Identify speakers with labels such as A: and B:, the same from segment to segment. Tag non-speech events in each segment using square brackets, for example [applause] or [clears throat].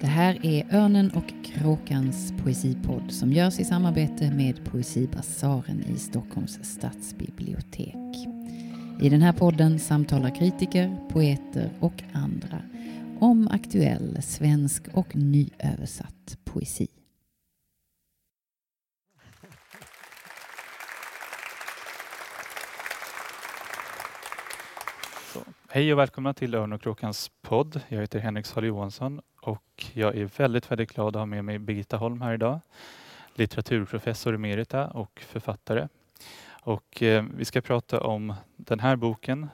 A: Det här är Örnen och kråkans poesipodd som görs i samarbete med Poesibasaren i Stockholms stadsbibliotek. I den här podden samtalar kritiker, poeter och andra om aktuell svensk och nyöversatt poesi.
B: Hej och välkomna till Örn och kråkans podd. Jag heter Henrik Sahl Johansson och jag är väldigt, väldigt glad att ha med mig Birgitta Holm här idag. Litteraturprofessor emerita och författare. Och eh, vi ska prata om den här boken,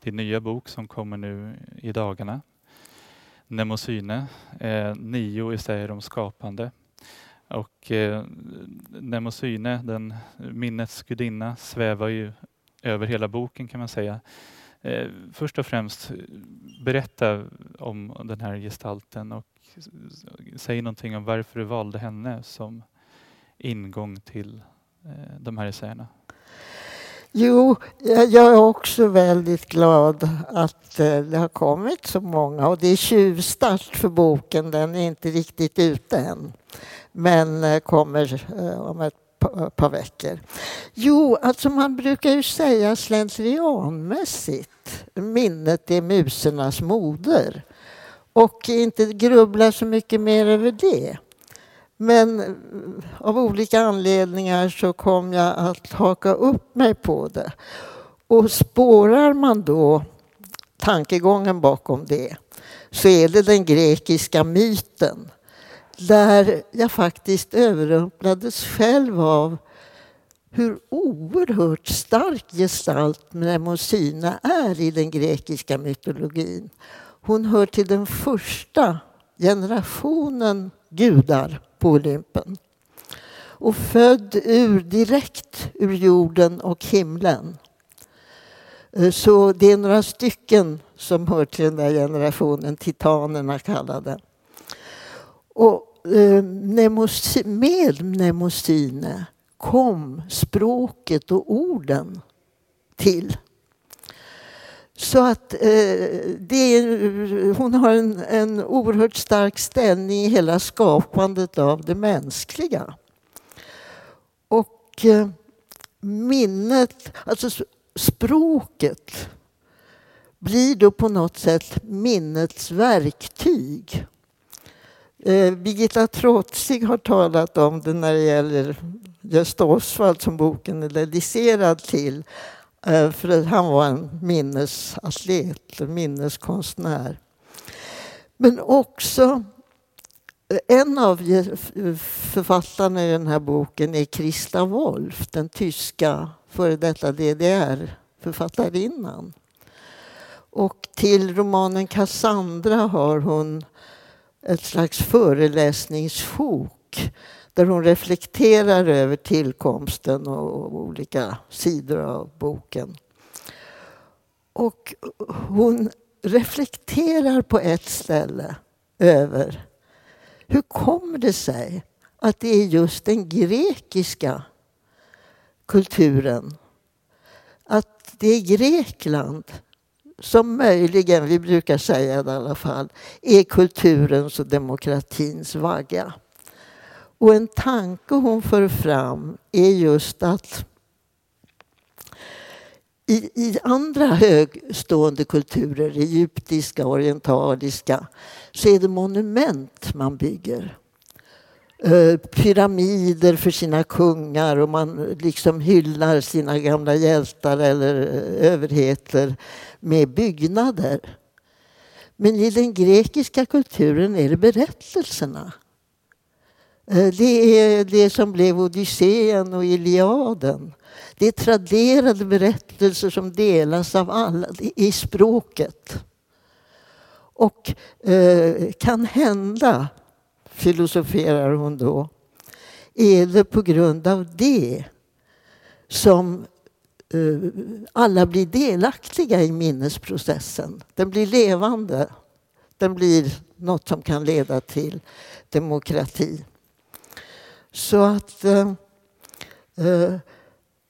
B: din nya bok som kommer nu i dagarna. Nemosyne, eh, nio essäer om skapande. Och eh, Nemosyne, den minnets gudinna, svävar ju över hela boken kan man säga. Eh, först och främst, berätta om den här gestalten och säg någonting om varför du valde henne som ingång till eh, de här essäerna.
C: Jo, eh, jag är också väldigt glad att eh, det har kommit så många och det är tjuvstart för boken. Den är inte riktigt ute än, men eh, kommer om ett par veckor. Jo, alltså man brukar ju säga slentrianmässigt minnet är musernas moder och inte grubbla så mycket mer över det. Men eh, av olika anledningar så kom jag att haka upp mig på det. Och spårar man då tankegången bakom det så är det den grekiska myten där jag faktiskt överrumplades själv av hur oerhört stark gestalt Mnemosyne är i den grekiska mytologin. Hon hör till den första generationen gudar på Olympen och född ur, direkt ur jorden och himlen. Eh, så det är några stycken som hör till den där generationen, titanerna kallade. Och eh, med Mnemosyne kom språket och orden till. Så att eh, det hon har en, en oerhört stark ställning i hela skapandet av det mänskliga. Och eh, minnet, alltså språket blir då på något sätt minnets verktyg. Eh, Birgitta Trotzig har talat om det när det gäller Gösta Osvald som boken är dedicerad till. Eh, för han var en minnesatlet, en minneskonstnär. Men också eh, en av författarna i den här boken är Christa Wolf, den tyska före detta DDR-författarinnan. Och till romanen Cassandra har hon ett slags föreläsningssjok där hon reflekterar över tillkomsten och olika sidor av boken. Och hon reflekterar på ett ställe över hur kommer det sig att det är just den grekiska kulturen, att det är Grekland som möjligen, vi brukar säga det i alla fall, är kulturens och demokratins vagga. Och en tanke hon för fram är just att i, i andra högstående kulturer, egyptiska, orientaliska, så är det monument man bygger. Eh, pyramider för sina kungar och man liksom hyllar sina gamla hjältar eller eh, överheter med byggnader. Men i den grekiska kulturen är det berättelserna. Eh, det är det som blev Odysseen och Iliaden. Det är traderade berättelser som delas av alla i språket. Och eh, kan hända, filosoferar hon då, är det på grund av det som eh, alla blir delaktiga i minnesprocessen. Den blir levande. Den blir något som kan leda till demokrati. Så att eh, eh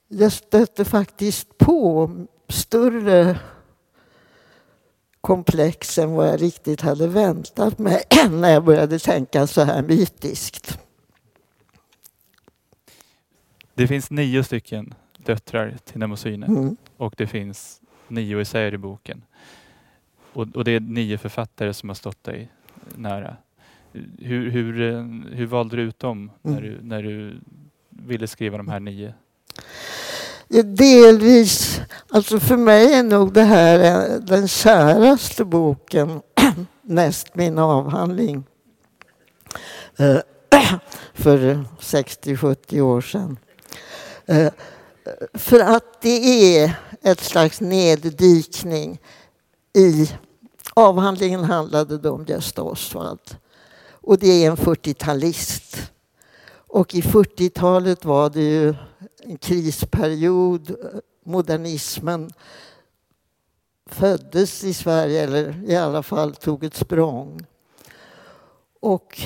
C: jag stötte faktiskt på större komplex än vad jag riktigt hade väntat mig [clears throat] när jag började tänka så här mytiskt.
B: Det finns nio stycken döttrar till Nemosyne
C: Mm.
B: och det finns nio essäer i boken. Och, och det är nio författare som har stått dig nära. Hur, hur, eh, hur valde du ut dem när,
C: Mm.
B: du, när du ville skriva de här nio?
C: Delvis, alltså för mig är nog det här den käraste boken [clears throat] näst min avhandling eh, [clears throat] för 60-70 år sedan. Eh, för att det är ett slags neddykning i... Avhandlingen handlade då om Gösta Oswald. Och det är en 40-talist. Och i 40-talet var det ju en krisperiod. Eh, modernismen föddes i Sverige, eller i alla fall tog ett språng. Och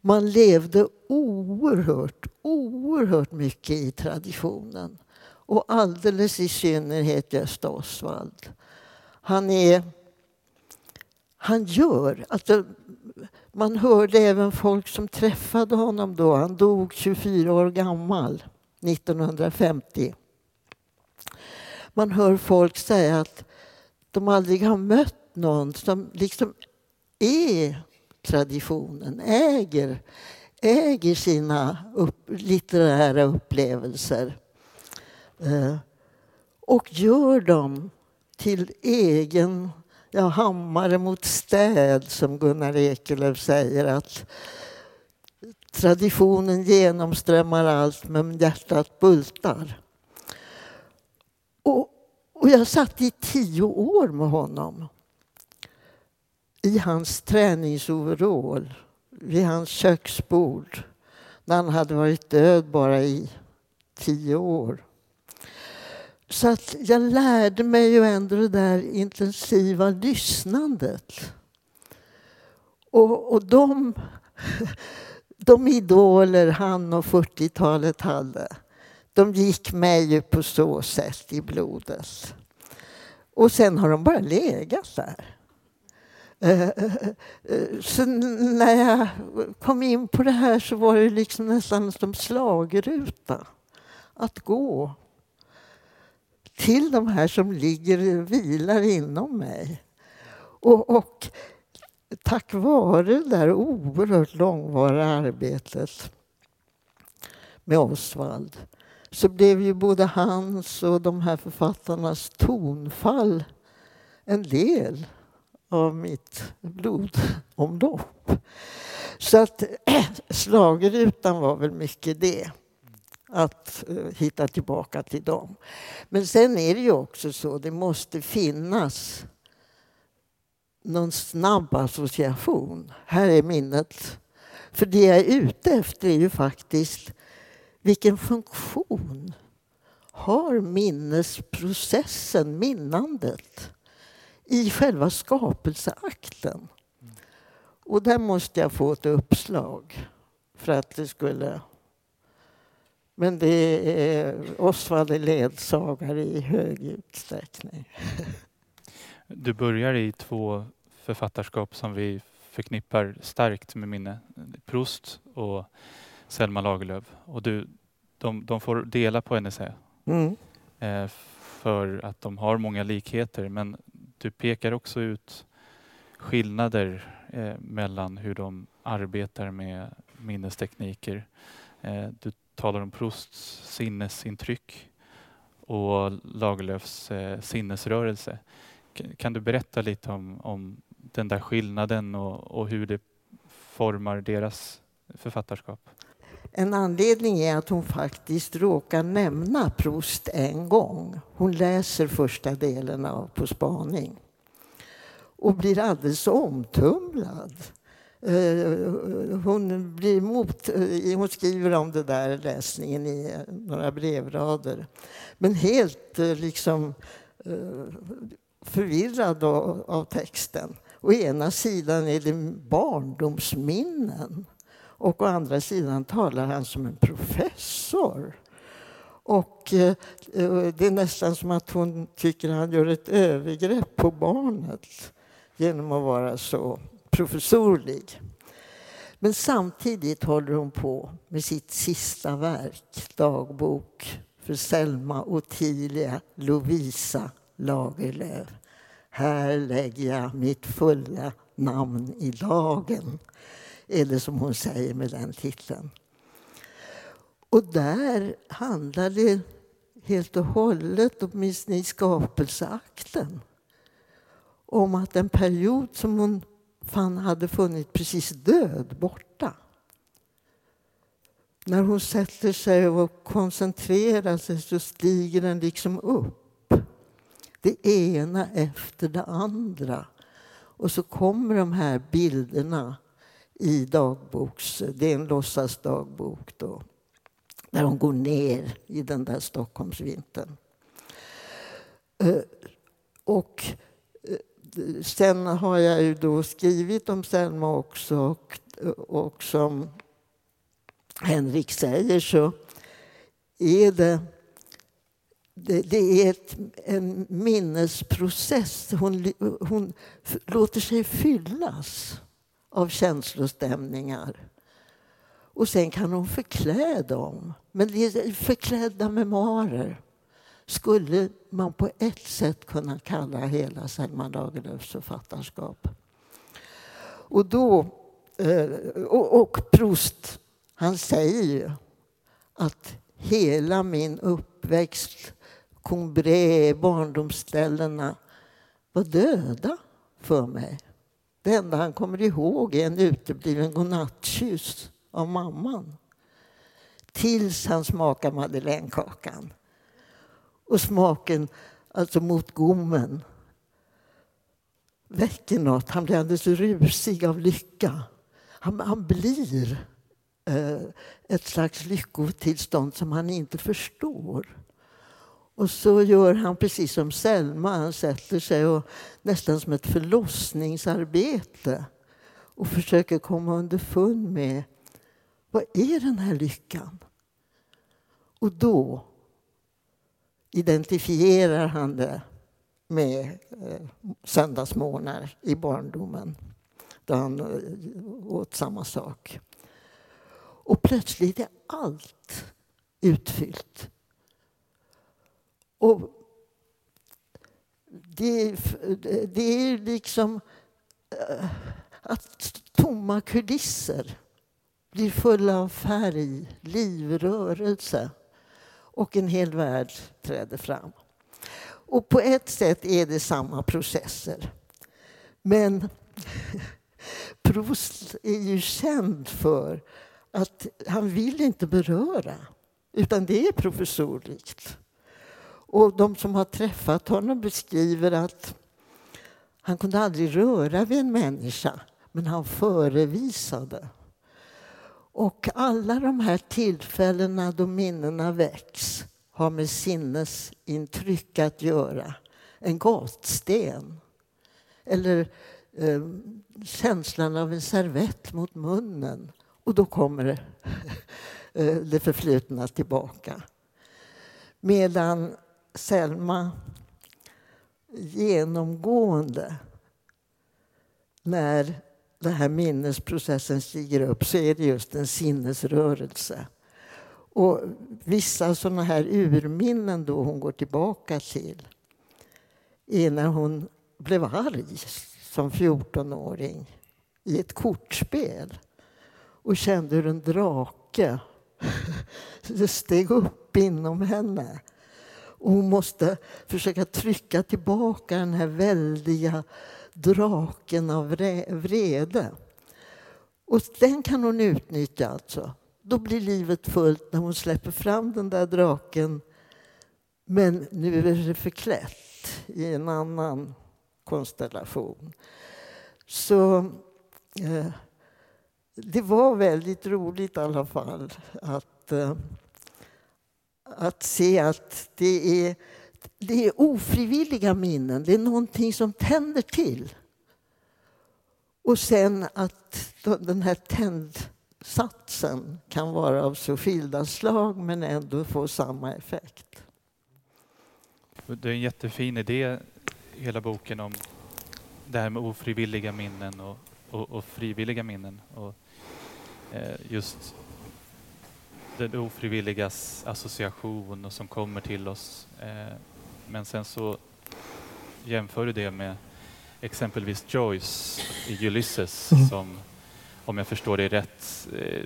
C: man levde oerhört, oerhört mycket i traditionen. Och alldeles i synnerhet Gösta Oswald. Han är... Han gör... Alltså, man hörde även folk som träffade honom då. Han dog 24 år gammal, 1950. Man hör folk säga att de aldrig har mött någon som liksom är traditionen, äger, äger sina upp, litterära upplevelser eh, och gör dem till egen ja, hammare mot städ, som Gunnar Ekelöf säger. att Traditionen genomströmmar allt, men hjärtat bultar. Och, och jag satt i tio år med honom i hans träningsoverall vid hans köksbord när han hade varit död bara i tio år. Så att jag lärde mig ju ändå det där intensiva lyssnandet. Och, och de, [laughs] de idoler han och 40-talet hade, de gick mig ju på så sätt i blodet. Och sen har de bara legat där. Eh, eh, eh, så när jag kom in på det här så var det liksom nästan som slagruta Att gå till de här som ligger vilar inom mig. Och, och tack vare det där oerhört långvariga arbetet med Osvald så blev ju både hans och de här författarnas tonfall en del av mitt blodomlopp. Så att [clears throat] slagerutan var väl mycket det. Att eh, hitta tillbaka till dem. Men sen är det ju också så, det måste finnas någon snabb association. Här är minnet. För det jag är ute efter är ju faktiskt vilken funktion har minnesprocessen, minnandet, i själva skapelseakten? Och där måste jag få ett uppslag för att det skulle... Men det är Osvald är ledsagare i hög utsträckning.
B: Du börjar i två författarskap som vi förknippar starkt med minne. Proust och Selma Lagerlöf. Och du, de, de får dela på en essä
C: Mm.
B: eh, för att de har många likheter. Men du pekar också ut skillnader eh, mellan hur de arbetar med minnestekniker. Eh, du talar om Prousts sinnesintryck och Lagerlöfs sinnesrörelse. Kan du berätta lite om, om den där skillnaden och, och hur det formar deras författarskap?
C: En anledning är att hon faktiskt råkar nämna Proust en gång. Hon läser första delen av På spaning och blir alldeles omtumlad. Eh, hon, blir mot, eh, hon skriver om det där läsningen i några brevrader. Men helt eh, liksom förvirrad av texten. Å ena sidan är det barndomsminnen och å andra sidan talar han som en professor. Och eh, eh, det är nästan som att hon tycker han gör ett övergrepp på barnet genom att vara så professorlig. Men samtidigt håller hon på med sitt sista verk, dagbok för Selma Ottilia Lovisa Lagerlöf. Här lägger jag mitt fulla namn i dagen. Eller som hon säger med den titeln. Och där handlar det helt och hållet, åtminstone i skapelseakten om att en period som hon fann hade funnit precis död borta. När hon sätter sig och koncentrerar sig så stiger den liksom upp. Det ena efter det andra. Och så kommer de här bilderna i dagboks... Det är en låtsasdagbok då. Där hon går ner i den där Stockholmsvintern. Eh, och eh, sen har jag ju då skrivit om Selma också och, och som Henrik säger så är det det, det är ett, en minnesprocess. Hon, hon låter sig fyllas av känslostämningar. Och sen kan hon förklä dem. Men det är förklädda memoarer skulle man på ett sätt kunna kalla hela Selma Lagerlöfs författarskap. Och då... Eh, och, och Proust, han säger ju att hela min uppväxt, Combré, barndomsställena var döda för mig. Det enda han kommer ihåg är en utebliven godnattkyss av mamman. Tills han smakar madeleinekakan. Och smaken, alltså mot gommen, väcker något. Han blir alldeles rusig av lycka. Han, han blir eh, ett slags lyckotillstånd som han inte förstår. Och så gör han precis som Selma. Han sätter sig och nästan som ett förlossningsarbete och försöker komma underfund med vad är den här lyckan? Och då identifierar han det med eh, söndagsmorgnar i barndomen då han eh, åt samma sak. Och plötsligt är allt utfyllt. Och det, det är liksom eh, att tomma kulisser blir fulla av färg, liv, rörelse och en hel värld träder fram. Och på ett sätt är det samma processer. Men [laughs] Proust är ju känd för att han vill inte beröra, utan det är professorligt. Och de som har träffat honom beskriver att han kunde aldrig röra vid en människa, men han förevisade. Och alla de här tillfällena då minnena väcks har med sinnesintryck att göra. En gatsten. Eller eh, känslan av en servett mot munnen. Och då kommer det, det förflutna tillbaka. Medan Selma genomgående när den här minnesprocessen stiger upp så är det just en sinnesrörelse. Och vissa sådana här urminnen då hon går tillbaka till är när hon blev arg som 14-åring i ett kortspel och kände hur en drake [laughs] steg upp inom henne. Och hon måste försöka trycka tillbaka den här väldiga draken av vrede. Och den kan hon utnyttja alltså. Då blir livet fullt när hon släpper fram den där draken. Men nu är det förklätt i en annan konstellation. Så eh, det var väldigt roligt i alla fall att, eh, att se att det är det är ofrivilliga minnen. Det är någonting som tänder till. Och sen att den här tändsatsen kan vara av så skilda slag men ändå få samma effekt.
B: Det är en jättefin idé, hela boken om det här med ofrivilliga minnen och, och, och frivilliga minnen. Och, eh, just det ofrivilligas association och som kommer till oss. Eh, men sen så jämför du det med exempelvis Joyce i Ulysses mm. som, om jag förstår det rätt, eh,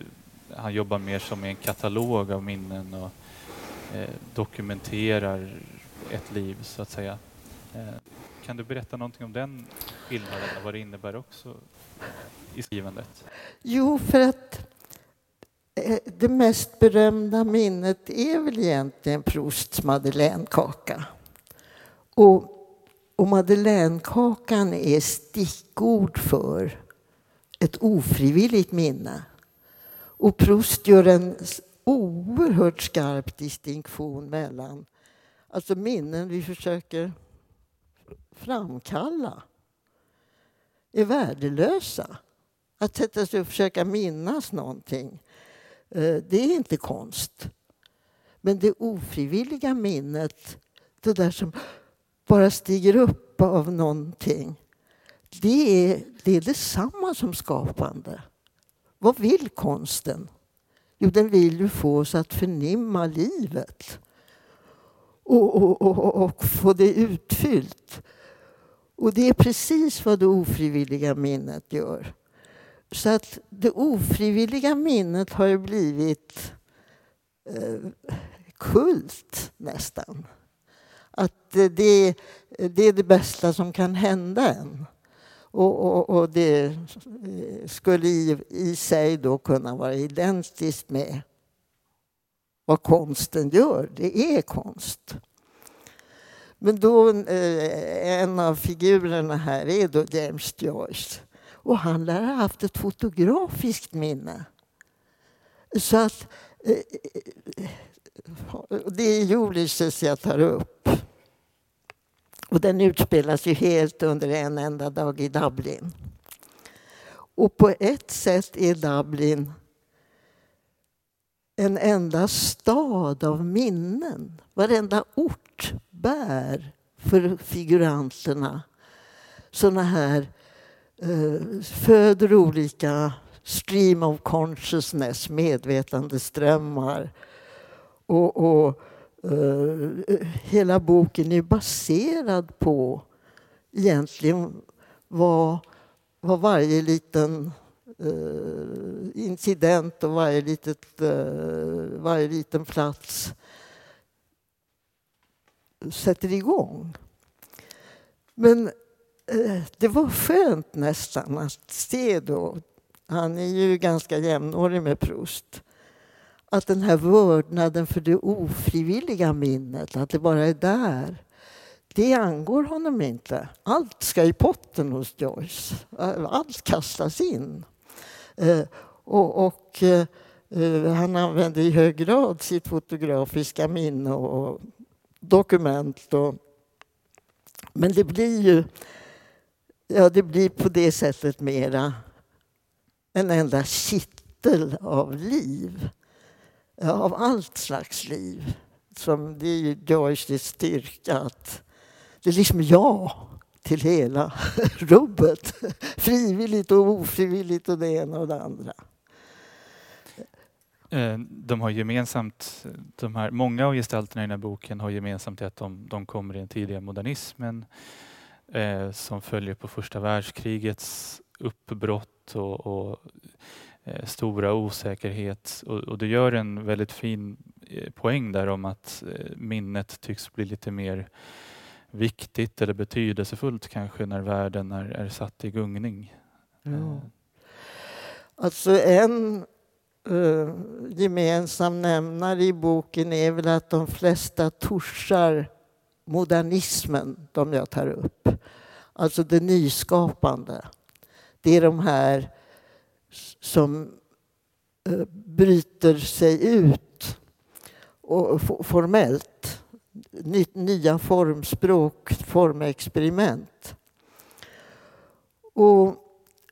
B: han jobbar mer som en katalog av minnen och eh, dokumenterar ett liv så att säga. Kan du berätta någonting om den skillnaden och vad det innebär också i skrivandet?
C: Jo, för att det mest berömda minnet är väl egentligen Prousts madeleinekaka. Och, och madeleinekakan är stickord för ett ofrivilligt minne. Och Proust gör en oerhört skarp distinktion mellan alltså minnen vi försöker framkalla är värdelösa. Att sätta sig och försöka minnas någonting, Eh, det är inte konst. Men det ofrivilliga minnet, det där som bara stiger upp av någonting, det är, det är detsamma som skapande. Vad vill konsten? Jo, den vill ju få oss att förnimma livet och, och, och, och få det utfyllt. Och det är precis vad det ofrivilliga minnet gör. Så att det ofrivilliga minnet har ju blivit eh, kult nästan. Att det, det är det bästa som kan hända en. Och, och, och det eh, skulle i, i sig då kunna vara identiskt med vad konsten gör. Det är konst. Men då, eh, en av figurerna här är då James Joyce. Och han lär ha haft ett fotografiskt minne. Så att eh, eh, det är Ulysses jag tar upp. Och den utspelas ju helt under en enda dag i Dublin. Och på ett sätt är Dublin en enda stad av minnen. Varenda ort bär för figuranterna såna här eh, Eh, föder olika stream of consciousness, medvetandeströmmar. Och, och uh, hela boken är baserad på egentligen vad, vad varje liten uh, incident och varje, litet, uh, varje liten plats sätter igång. Men Eh, det var skönt nästan att se då, han är ju ganska jämnårig med Proust, att den här vördnaden för det ofrivilliga minnet, att det bara är där, det angår honom inte. Allt ska i potten hos Joyce. Allt kastas in. Eh, och, och eh, han använder i hög grad sitt fotografiska minne och dokument. Och, men det blir ju ja, det blir på det sättet mera en enda kittel av liv. Ja, av allt slags liv. Som det är ju Joyces styrka att det är liksom ja till hela [laughs] rubbet. Frivilligt och ofrivilligt och det ena och det andra.
B: Eh, de har gemensamt, de här, många av gestalterna i den här boken har gemensamt att de, de kommer i den tidiga modernismen eh, som följer på första världskrigets uppbrott och, och eh, stora osäkerhet. Och, och, det gör en väldigt fin eh, poäng där om att eh, minnet tycks bli lite mer viktigt eller betydelsefullt kanske när världen är, är satt i gungning. Ja. Eh.
C: Alltså en uh, gemensam nämnare i boken är väl att de flesta torsar modernismen, de jag tar upp. Alltså det nyskapande. Det är de här som eh, bryter sig ut och, formellt. Nya formspråk, formexperiment. Och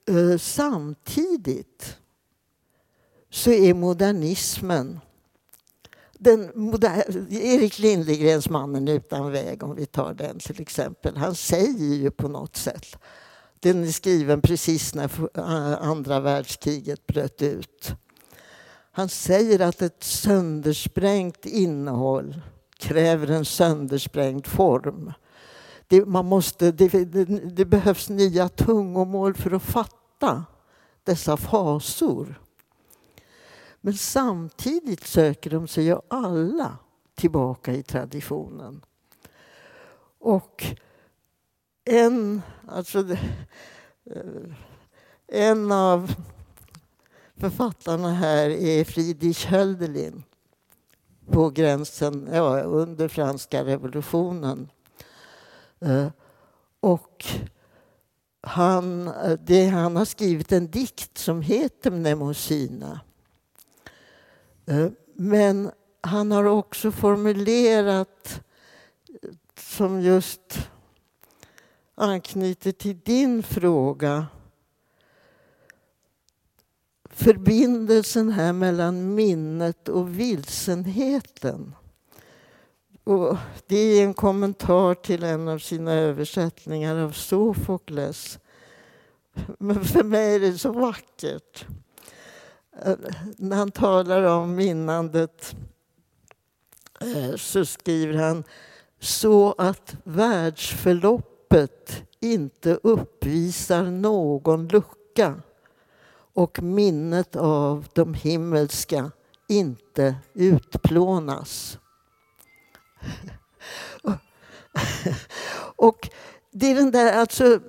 C: eh, samtidigt så är modernismen den Erik Lindegrens Mannen utan väg, om vi tar den till exempel, han säger ju på något sätt Den är skriven precis när andra världskriget bröt ut. Han säger att ett söndersprängt innehåll kräver en söndersprängd form. Det, man måste, det, det, det behövs nya tungomål för att fatta dessa fasor. Men samtidigt söker de sig ju alla tillbaka i traditionen. Och en, alltså, eh, en av författarna här är Friedrich Hölderlin på gränsen, ja, under franska revolutionen. Eh, och han, eh, det, han har skrivit en dikt som heter Mnemosina. Eh, men han har också formulerat som just anknyter till din fråga förbindelsen här mellan minnet och vilsenheten. Och det är en kommentar till en av sina översättningar av Sofokles. Men för mig är det så vackert. När han talar om minnandet eh, så skriver han så att världsförloppet inte uppvisar någon lucka och minnet av de himmelska inte utplånas. [laughs] Och det är den där alltså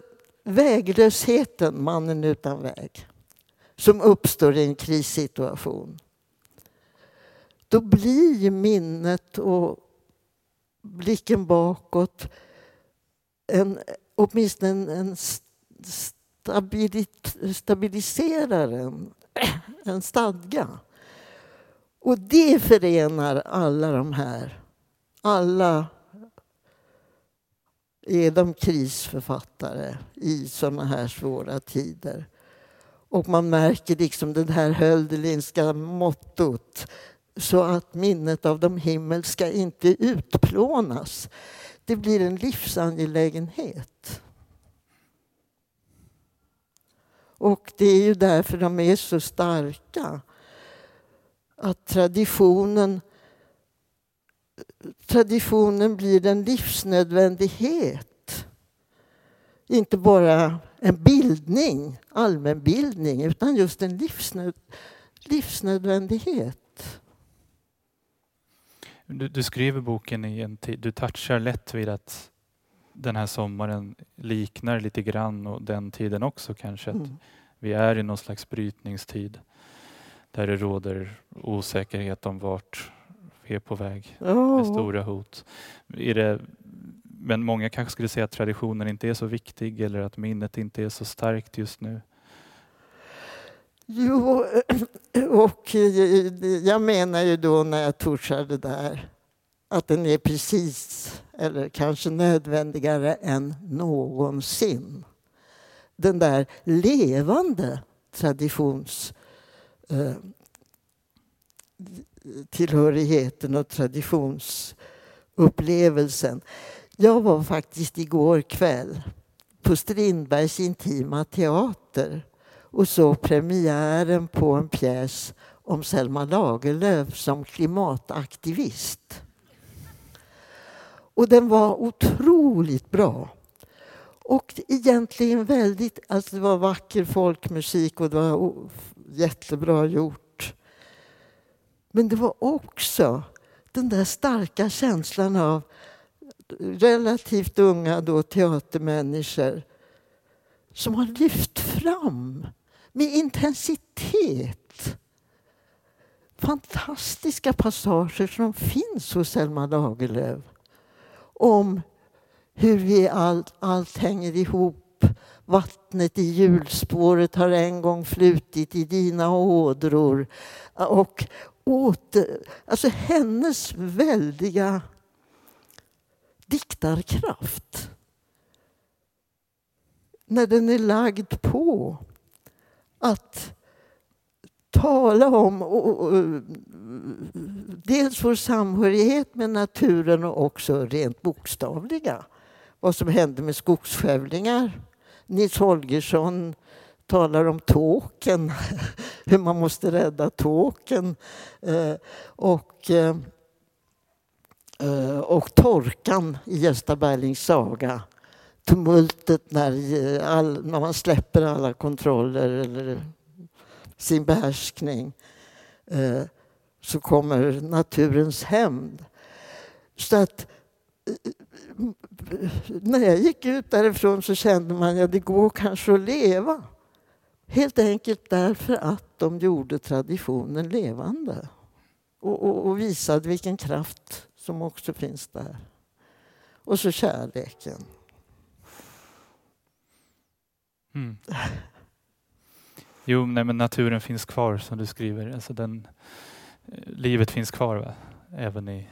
C: väglösheten, mannen utan väg, som uppstår i en krissituation. Då blir minnet och blicken bakåt en, åtminstone en, en stabilit, stabiliserare, [clears throat] en stadga. Och det förenar alla de här. Alla är de krisförfattare i såna här svåra tider. Och man märker liksom det här Hölderlinska mottot så att minnet av de himmelska inte utplånas. Det blir en livsangelägenhet. Och det är ju därför de är så starka. Att traditionen, traditionen blir en livsnödvändighet. Inte bara en bildning, allmänbildning, utan just en livsnöd, livsnödvändighet.
B: Du, du skriver boken i en tid, du touchar lätt vid att den här sommaren liknar lite grann och den tiden också kanske. Mm. Vi är i någon slags brytningstid där det råder osäkerhet om vart vi är på väg oh. med stora hot. Är det, men många kanske skulle säga att traditionen inte är så viktig eller att minnet inte är så starkt just nu.
C: Jo, [clears throat] och jag menar ju då när jag touchar det där att den är precis, eller kanske nödvändigare än någonsin. Den där levande traditions eh, tillhörigheten och traditionsupplevelsen. Jag var faktiskt igår kväll på Strindbergs Intima Teater och såg premiären på en pjäs om Selma Lagerlöf som klimataktivist. Och den var otroligt bra. Och egentligen väldigt, alltså det var vacker folkmusik och det var jättebra gjort. Men det var också den där starka känslan av relativt unga då teatermänniskor som har lyft fram med intensitet fantastiska passager som finns hos Selma Lagerlöf om hur vi allt, allt hänger ihop. Vattnet i hjulspåret har en gång flutit i dina ådror. Och åter, alltså hennes väldiga diktarkraft. När den är lagd på att tala om och, och, dels vår samhörighet med naturen och också rent bokstavliga. Vad som hände med skogsskövlingar Nils Holgersson talar om tåken, [laughs] hur man måste rädda tåken. Eh, och, eh, Eh, och torkan i Gösta Berlings saga. Tumultet när, eh, all, när man släpper alla kontroller eller sin behärskning. Eh, så kommer naturens hämnd. Så att när jag gick ut därifrån så kände man att ja, det går kanske att leva. Helt enkelt därför att de gjorde traditionen levande och, och, och visade vilken kraft som också finns där. Och så kärleken.
B: Mm. [laughs] Jo, nej, men naturen finns kvar som du skriver. Alltså den, eh, livet finns kvar va? även i,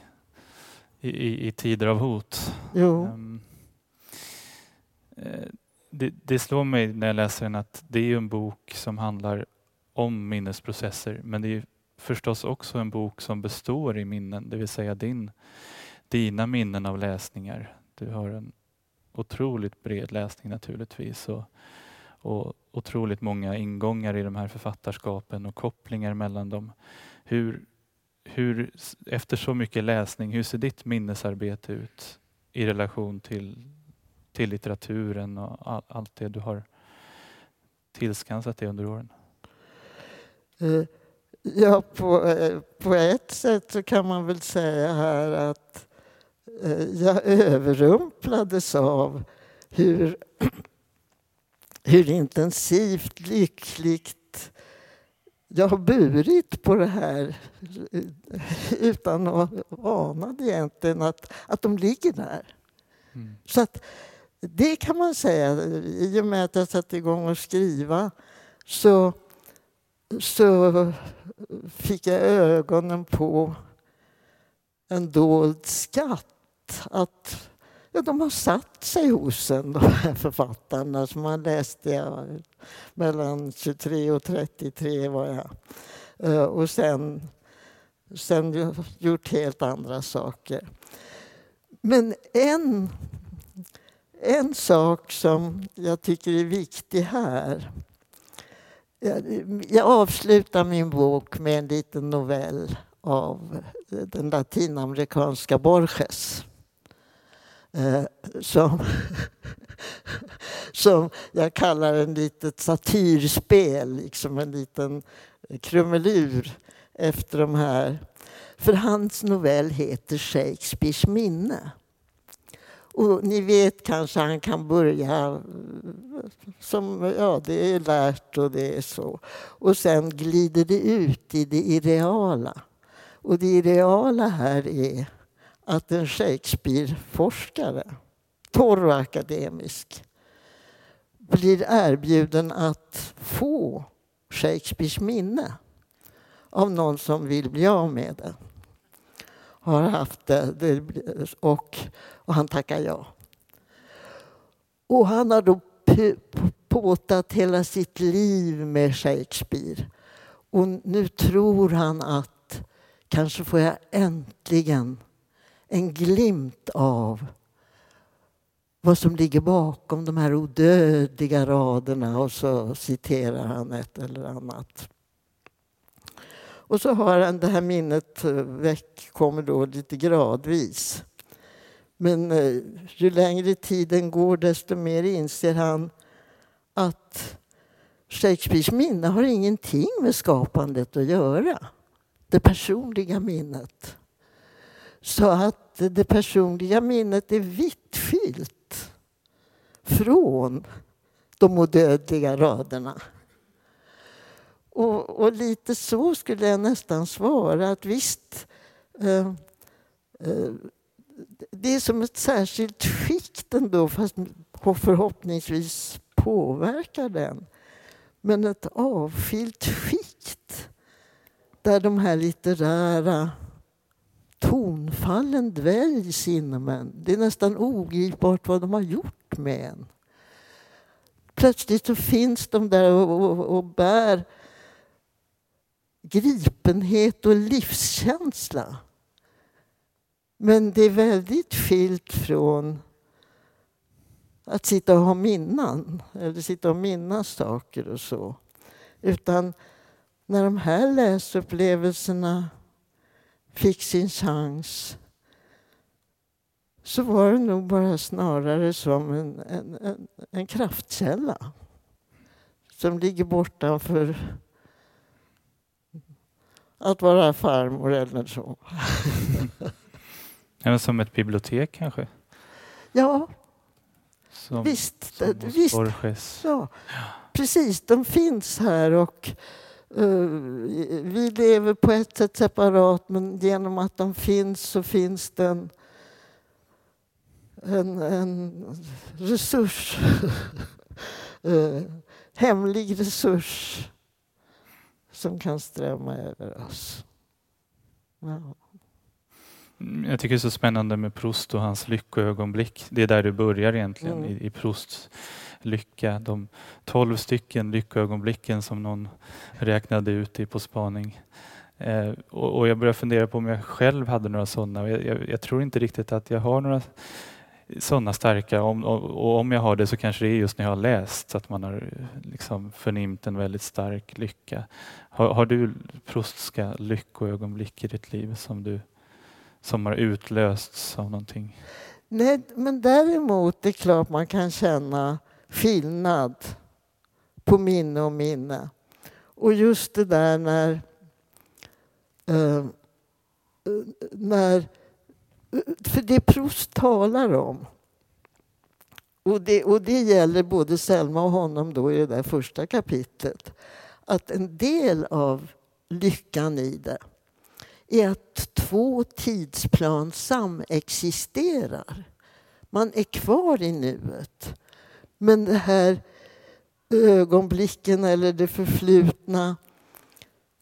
B: i, i tider av hot.
C: Jo. Um,
B: det, det, slår mig när jag läser den att det är en bok som handlar om minnesprocesser men det är förstås också en bok som består i minnen, det vill säga din, dina minnen av läsningar. Du har en otroligt bred läsning naturligtvis och, och otroligt många ingångar i de här författarskapen och kopplingar mellan dem. Hur, hur, efter så mycket läsning, hur ser ditt minnesarbete ut i relation till till litteraturen och all, allt det du har tillskansat dig under åren?
C: Uh ja, på, eh, på ett sätt så kan man väl säga här att eh, jag överrumplades av hur, [clears throat] hur intensivt lyckligt jag har burit på det här utan att ana egentligen att, att de ligger där. Mm. Så att det kan man säga. I och med att jag satte igång att skriva så, så fick jag ögonen på en dold skatt. Att ja, de har satt sig hos en, de här författarna som man läste jag, mellan 23 och 33 var jag. Eh, och sen, sen gjort helt andra saker. Men en en sak som jag tycker är viktig här. Jag avslutar min bok med en liten novell av den latinamerikanska Borges. Eh, som, [laughs] som jag kallar en litet satyrspel, liksom en liten krumelur efter de här. För hans novell heter Shakespeares minne. Och ni vet kanske han kan börja som, ja det är lärt och det är så. Och sen glider det ut i det ideala. Och det ideala här är att en Shakespeare-forskare, torr och akademisk, blir erbjuden att få Shakespeares minne av någon som vill bli av med det har haft det, och, och han tackar ja. Och han har då påtat hela sitt liv med Shakespeare. Och nu tror han att kanske får jag äntligen en glimt av vad som ligger bakom de här odödliga raderna och så citerar han ett eller annat. Och så har han det här minnet eh, väck, kommer då lite gradvis. Men eh, ju längre tiden går desto mer inser han att Shakespeares minne har ingenting med skapandet att göra. Det personliga minnet. Så att det personliga minnet är vitt fyllt från de odödliga raderna. Och, och, lite så skulle jag nästan svara att visst, eh, eh, det är som ett särskilt skikt ändå, fast förhoppningsvis påverkar den. Men ett avskilt skikt där de här litterära tonfallen dväljs inom en. Det är nästan ogripbart vad de har gjort med en. Plötsligt så finns de där och, och, och bär gripenhet och livskänsla. Men det är väldigt skilt från att sitta och ha minnen eller sitta och minnas saker och så. Utan när de här läsupplevelserna fick sin chans så var det nog bara snarare som en, en, en, en kraftkälla som ligger bortanför att vara farmor eller så. [laughs]
B: Eller som ett bibliotek kanske?
C: Ja,
B: Som,
C: visst.
B: som
C: visst.
B: Borges.
C: Ja, precis. De finns här och eh, vi lever på ett sätt separat men genom att de finns så finns det en, en, en resurs. [laughs] Eh, hemlig resurs som kan strömma över oss. Ja.
B: Mm, Jag tycker det är så spännande med Proust och hans lyckoögonblick. Det är där det börjar egentligen,
C: Mm.
B: i, i Prousts lycka. De tolv stycken lyckoögonblicken som någon räknade ut i På spaning. Eh, och, och jag börjar fundera på om jag själv hade några sådana. Jag, jag, jag tror inte riktigt att jag har några sådana starka. Om, och, om jag har det så kanske det är just när jag har läst, så att man har liksom förnimt en väldigt stark lycka. Har, har du Proustska lyckoögonblick i ditt liv som du som har utlösts av någonting.
C: Nej, men däremot är det klart man kan känna skillnad på minne och minne. Och just det där när... eh, när för det Proust talar om och det, och det gäller både Selma och honom då i det där första kapitlet. Att en del av lyckan i det är att två tidsplan samexisterar. Man är kvar i nuet. Men det här ögonblicken eller det förflutna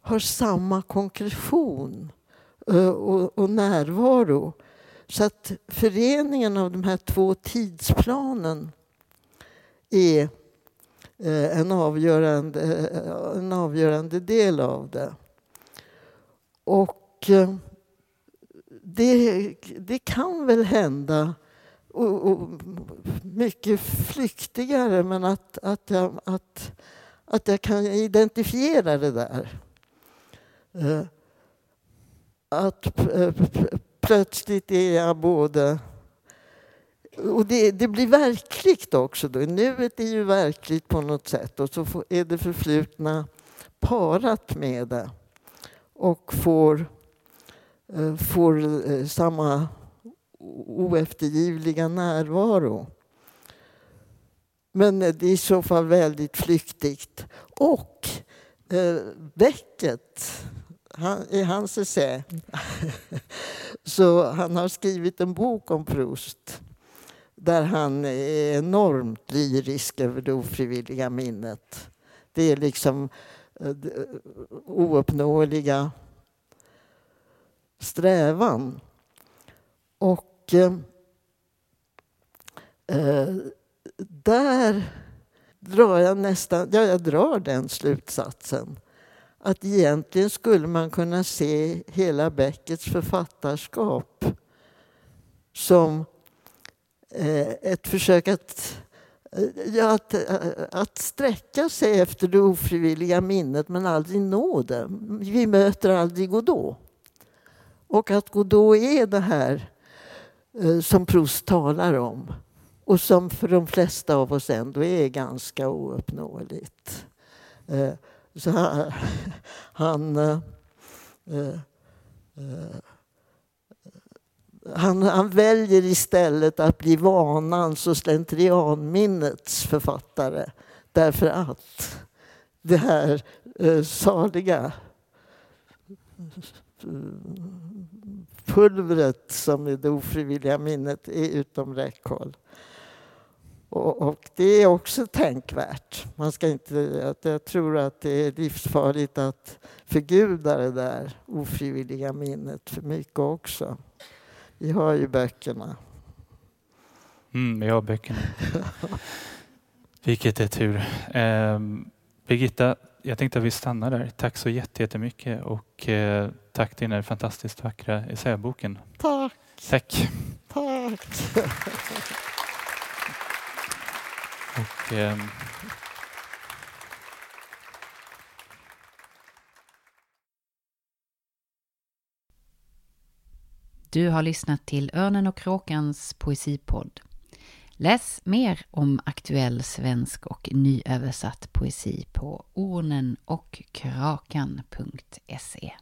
C: har samma konkretion eh, och, närvaro. Så att föreningen av de här två tidsplanen är eh, en avgörande, eh, en avgörande del av det. Och och eh, det, det kan väl hända, och, och mycket flyktigare, men att, att, jag, att, att jag kan identifiera det där. Eh, att plötsligt är jag både... Och det, det blir verkligt också. Då. Nuet är ju verkligt på något sätt och så är det förflutna parat med det och får, Eh, får eh, samma oeftergivliga närvaro. Men det är i så fall väldigt flyktigt. Och eh, Beckett, han, i hans essä, [laughs] så han har skrivit en bok om Proust där han är enormt lyrisk över det ofrivilliga minnet. Det är liksom eh, det eh, ouppnåeliga strävan. Och eh, eh, där drar jag nästan, ja, jag drar den slutsatsen att egentligen skulle man kunna se hela Beckets författarskap som eh, ett försök att, eh, ja, att, eh, att sträcka sig efter det ofrivilliga minnet men aldrig nå det. Vi möter aldrig Godot. Och att Godot är det här eh, som Proust talar om och som för de flesta av oss ändå är ganska ouppnåeligt. Eh, så han, [laughs] han, eh, han, han väljer istället att bli vanans och slentrianminnets författare därför att det här eh, saliga pulvret som är det ofrivilliga minnet är utom räckhåll. Och, och det är också tänkvärt. Man ska inte, att jag tror att det är livsfarligt att förguda det där ofrivilliga minnet för mycket också. Vi har ju böckerna.
B: Mm, vi har böckerna. [laughs] Vilket är tur. Ehm, Birgitta, jag tänkte att vi stannar där. Tack så jättemycket och eh, tack till den här fantastiskt vackra essäboken.
C: Tack!
B: Tack!
C: Tack! [laughs]
B: och, eh,
A: Du har lyssnat till Örnen och kråkans poesipodd. Läs mer om aktuell svensk och nyöversatt poesi på ornenochkrakan.se